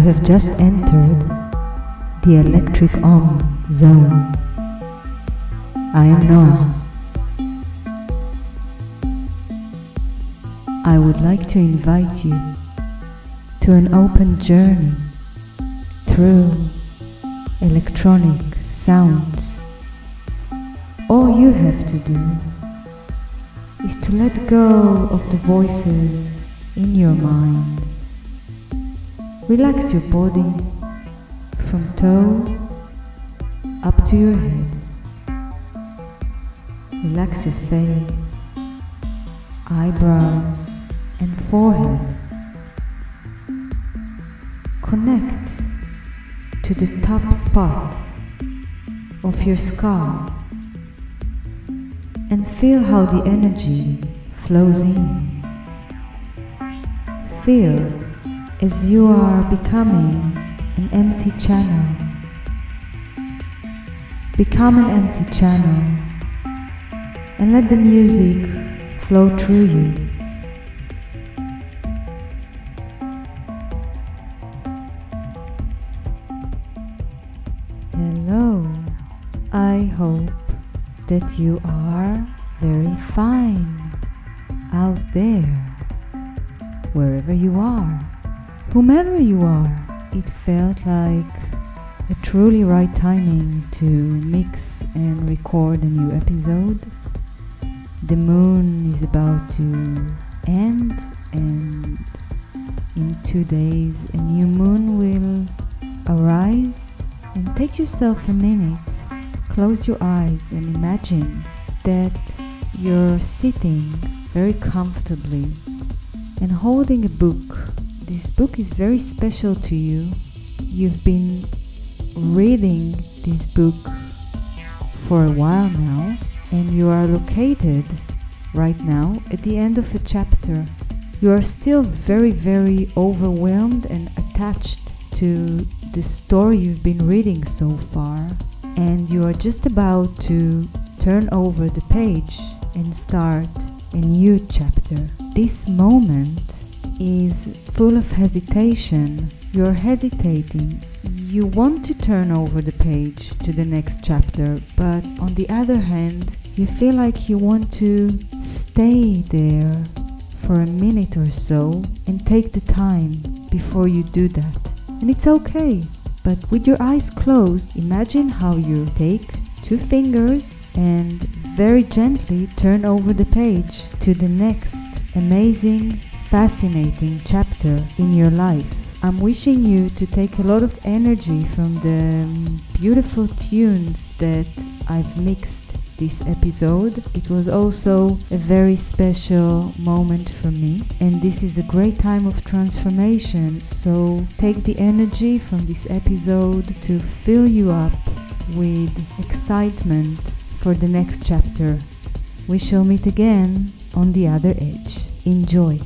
You have just entered the electric Om zone. I am Noah. I would like to invite you to an open journey through electronic sounds. All you have to do is to let go of the voices in your mind. Relax your body from toes up to your head. Relax your face, eyebrows, and forehead. Connect to the top spot of your skull and feel how the energy flows in. Feel as you are becoming an empty channel. Become an empty channel and let the music flow through you. Hello, I hope that you are very fine out there, wherever you are, whomever you are. It felt like a truly right timing to mix and record a new episode. The moon is about to end, and in two days, a new moon will arise. And take yourself a minute, close your eyes, and imagine that you're sitting very comfortably and holding a book. This book is very special to you. You've been reading this book for a while now, and you are located right now at the end of a chapter. You are still very, very overwhelmed and attached to the story you've been reading so far, and you are just about to turn over the page and start a new chapter. This moment is full of hesitation. You're hesitating. You want to turn over the page to the next chapter, but on the other hand, you feel like you want to stay there for a minute or so and take the time before you do that. And it's okay. But with your eyes closed, imagine how you take two fingers and very gently turn over the page to the next amazing, fascinating chapter in your life. I'm wishing you to take a lot of energy from the um, beautiful tunes that I've mixed this episode. It was also a very special moment for me, and this is a great time of transformation. So take the energy from this episode to fill you up with excitement for the next chapter. We shall meet again on the other edge. Enjoy.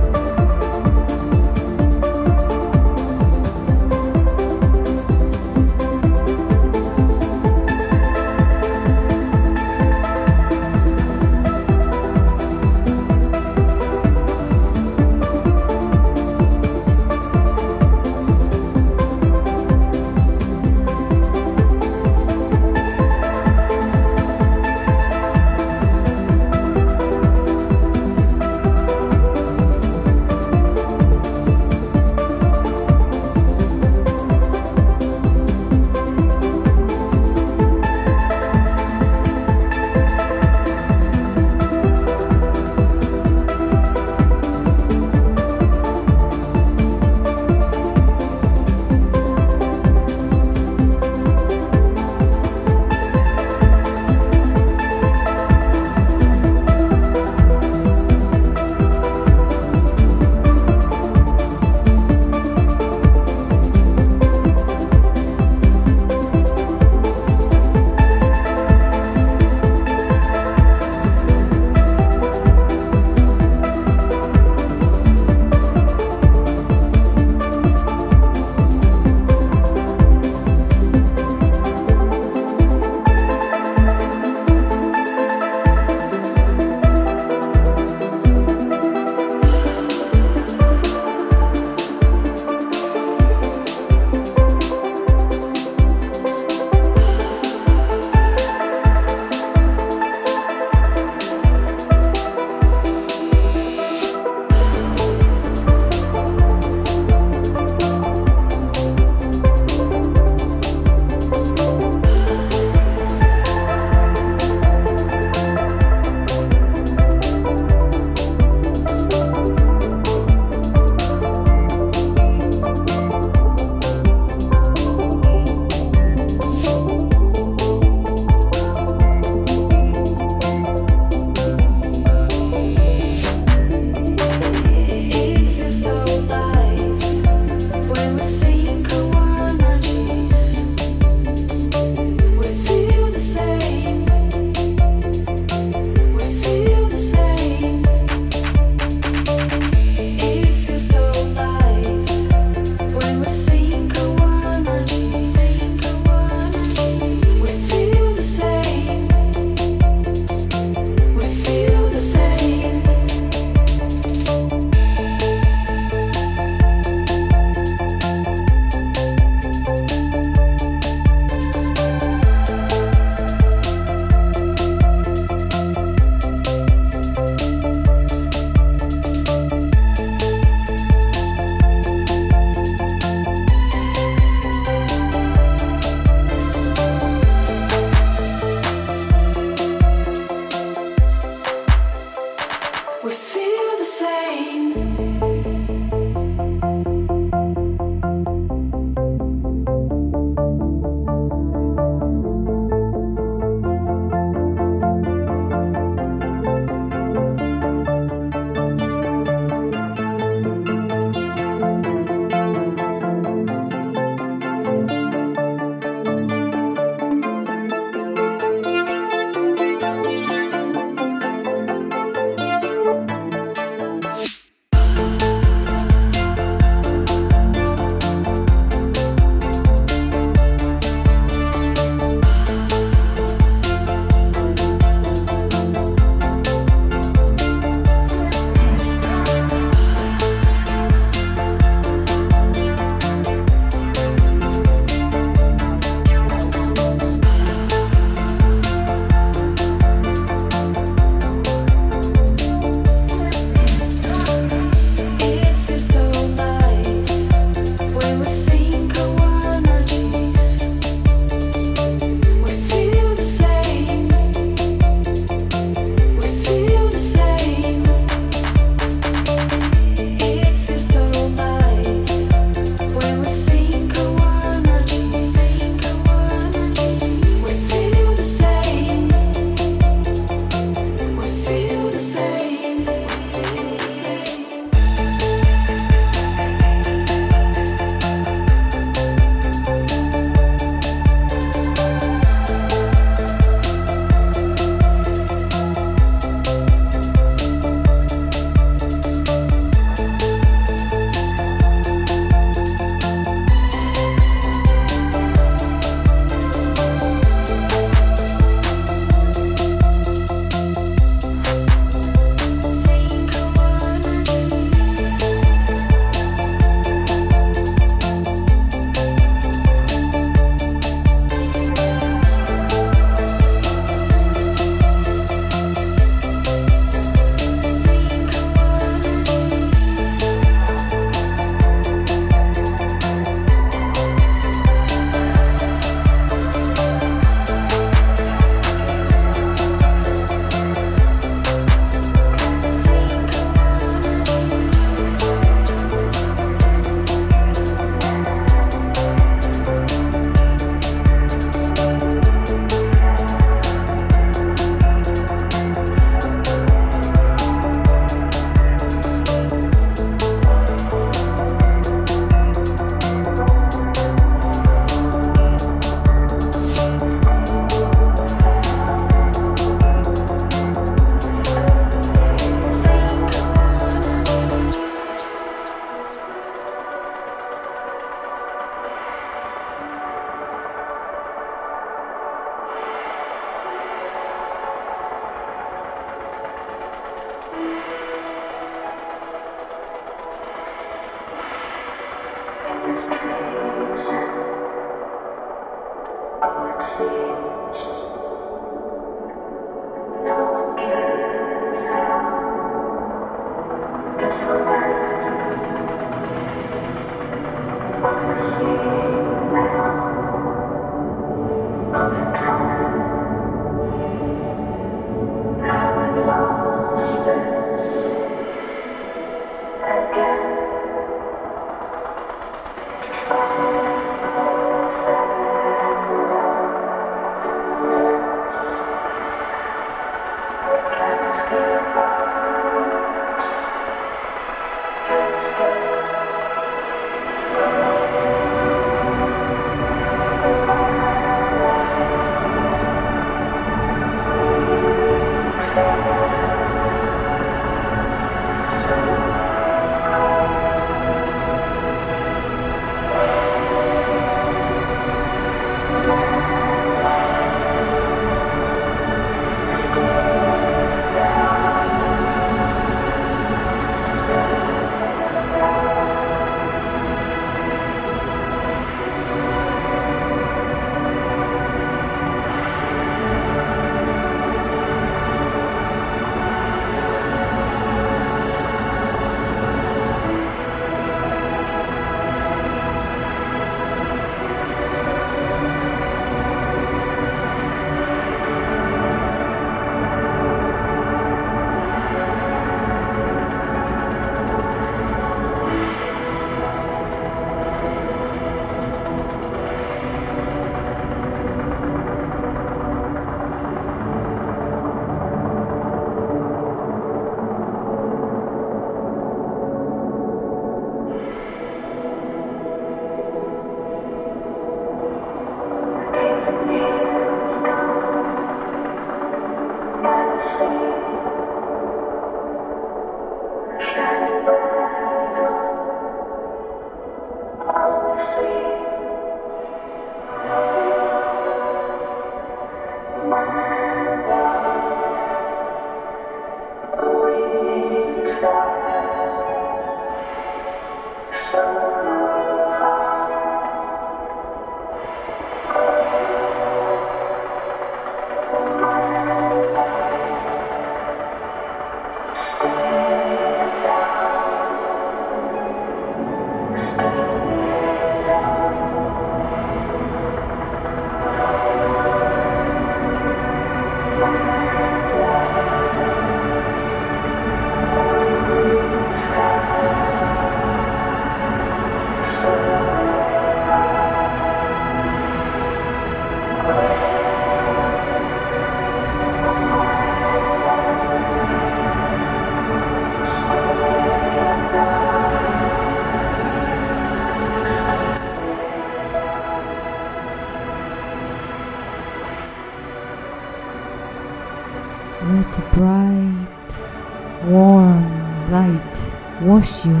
Wash you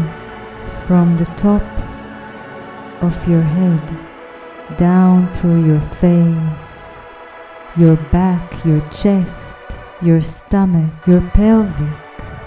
from the top of your head down through your face, your back, your chest, your stomach, your pelvic,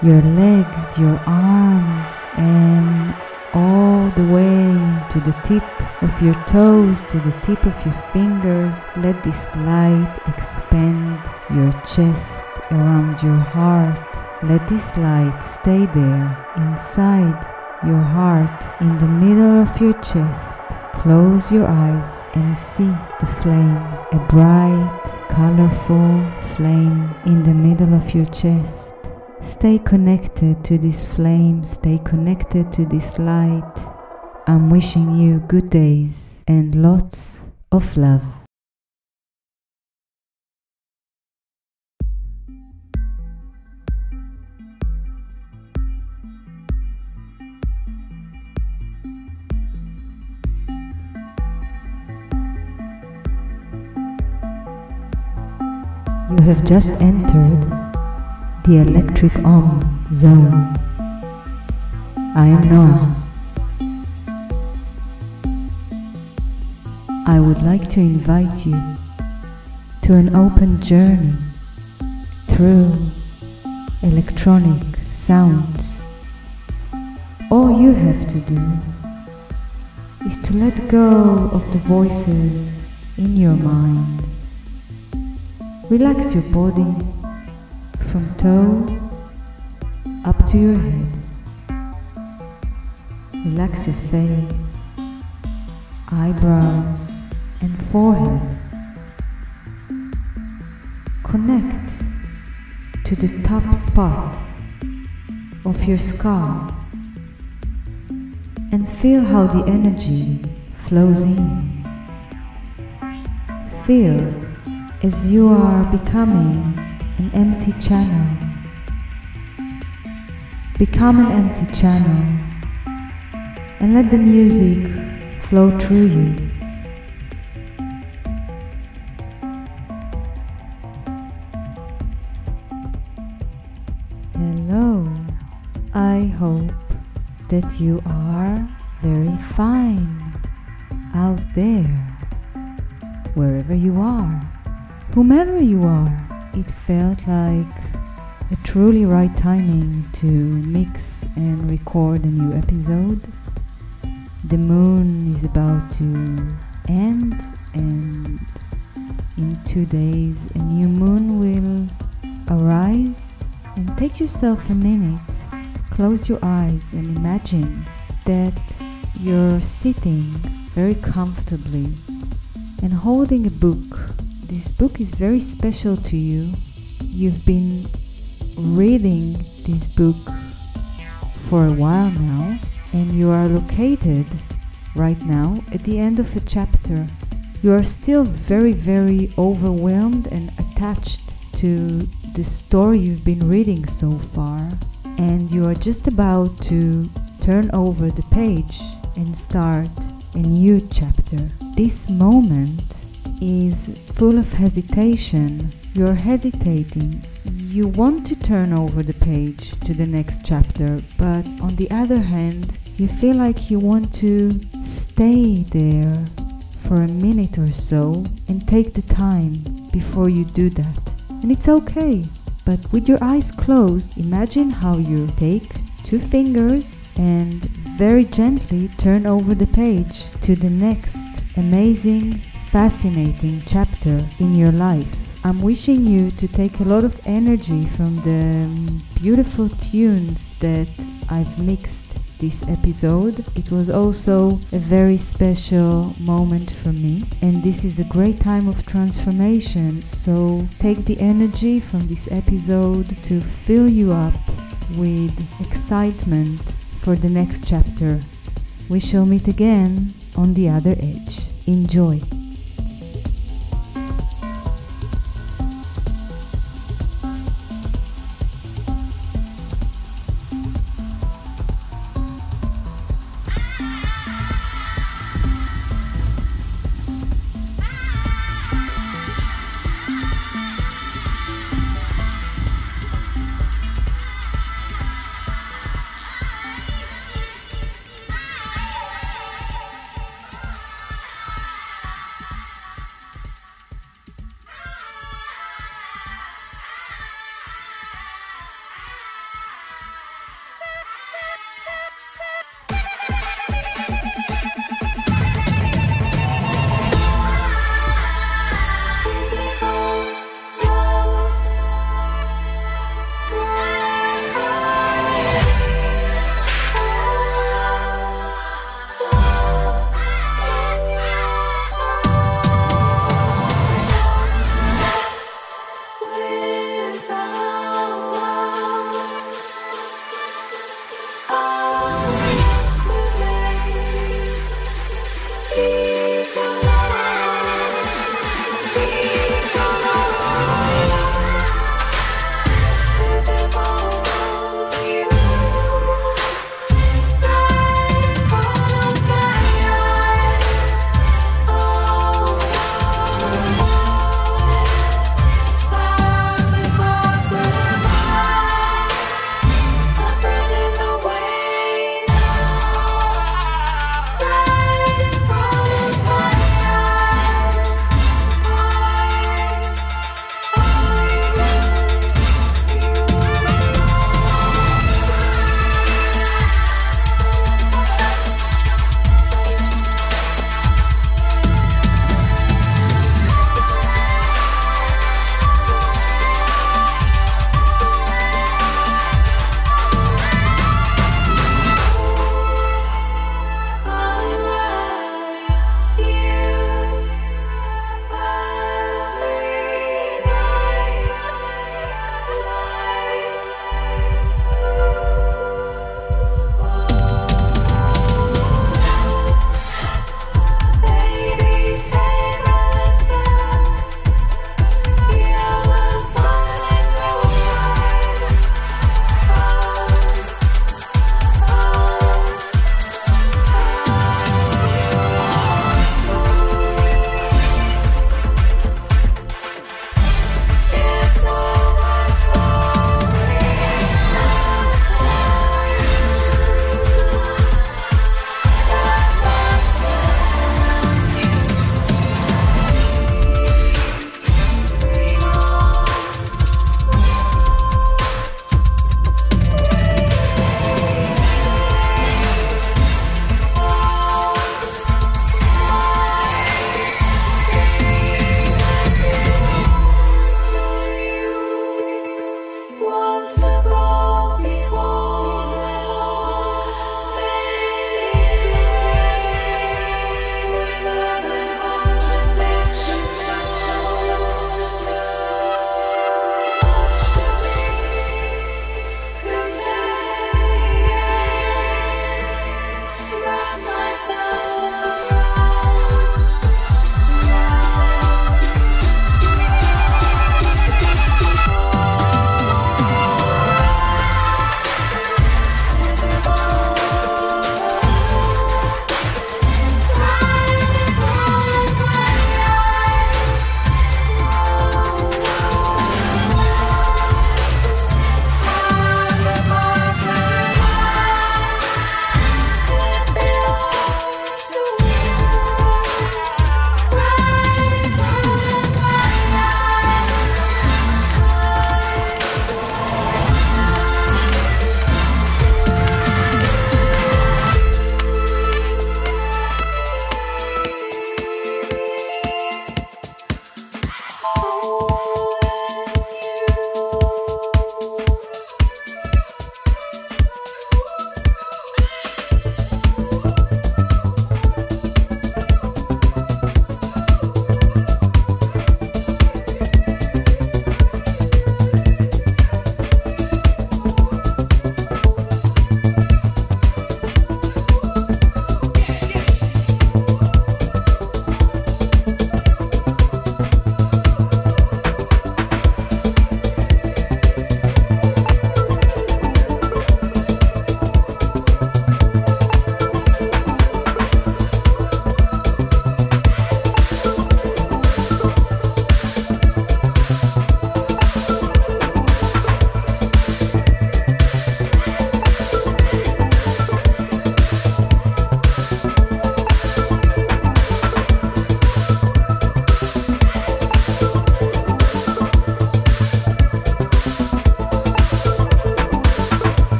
your legs, your arms, and all the way to the tip of your toes, to the tip of your fingers. Let this light expand your chest around your heart. Let this light stay there inside your heart in the middle of your chest. Close your eyes and see the flame, a bright, colorful flame in the middle of your chest. Stay connected to this flame, stay connected to this light. I'm wishing you good days and lots of love. You have just entered the electric Om zone. I am Noah. I would like to invite you to an open journey through electronic sounds. All you have to do is to let go of the voices in your mind. Relax your body from toes up to your head. Relax your face, eyebrows, and forehead. Connect to the top spot of your skull and feel how the energy flows in. Feel as you are becoming an empty channel. Become an empty channel and let the music flow through you. Hello, I hope that you are very fine out there, wherever you are, whomever you are. It felt like a truly right timing to mix and record a new episode. The moon is about to end, and in two days, a new moon will arise. And take yourself a minute, close your eyes, and imagine that you're sitting very comfortably and holding a book. This book is very special to you. You've been reading this book for a while now, and you are located right now at the end of a chapter. You are still very, very overwhelmed and attached to the story you've been reading so far, and you are just about to turn over the page and start a new chapter. This moment is full of hesitation. You're hesitating. You want to turn over the page to the next chapter, but on the other hand, you feel like you want to stay there for a minute or so and take the time before you do that. And it's okay. But with your eyes closed, imagine how you take two fingers and very gently turn over the page to the next amazing, fascinating chapter in your life. I'm wishing you to take a lot of energy from the beautiful tunes that I've mixed this episode. It was also a very special moment for me, and this is a great time of transformation. So take the energy from this episode to fill you up with excitement for the next chapter. We shall meet again on the other edge. Enjoy.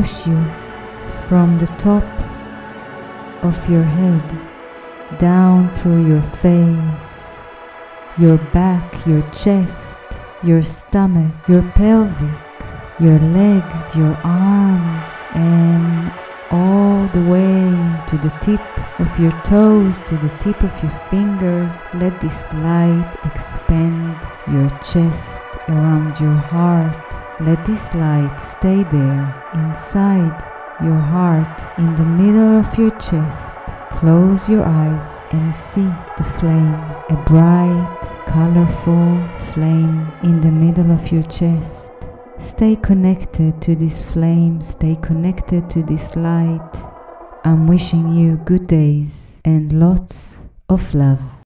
Wash you from the top of your head down through your face, your back, your chest, your stomach, your pelvic, your legs, your arms, and all the way to the tip of your toes, to the tip of your fingers. Let this light expand your chest around your heart. Let this light stay there inside your heart, in the middle of your chest. Close your eyes and see the flame, a bright, colorful flame in the middle of your chest. Stay connected to this flame, stay connected to this light. I'm wishing you good days and lots of love.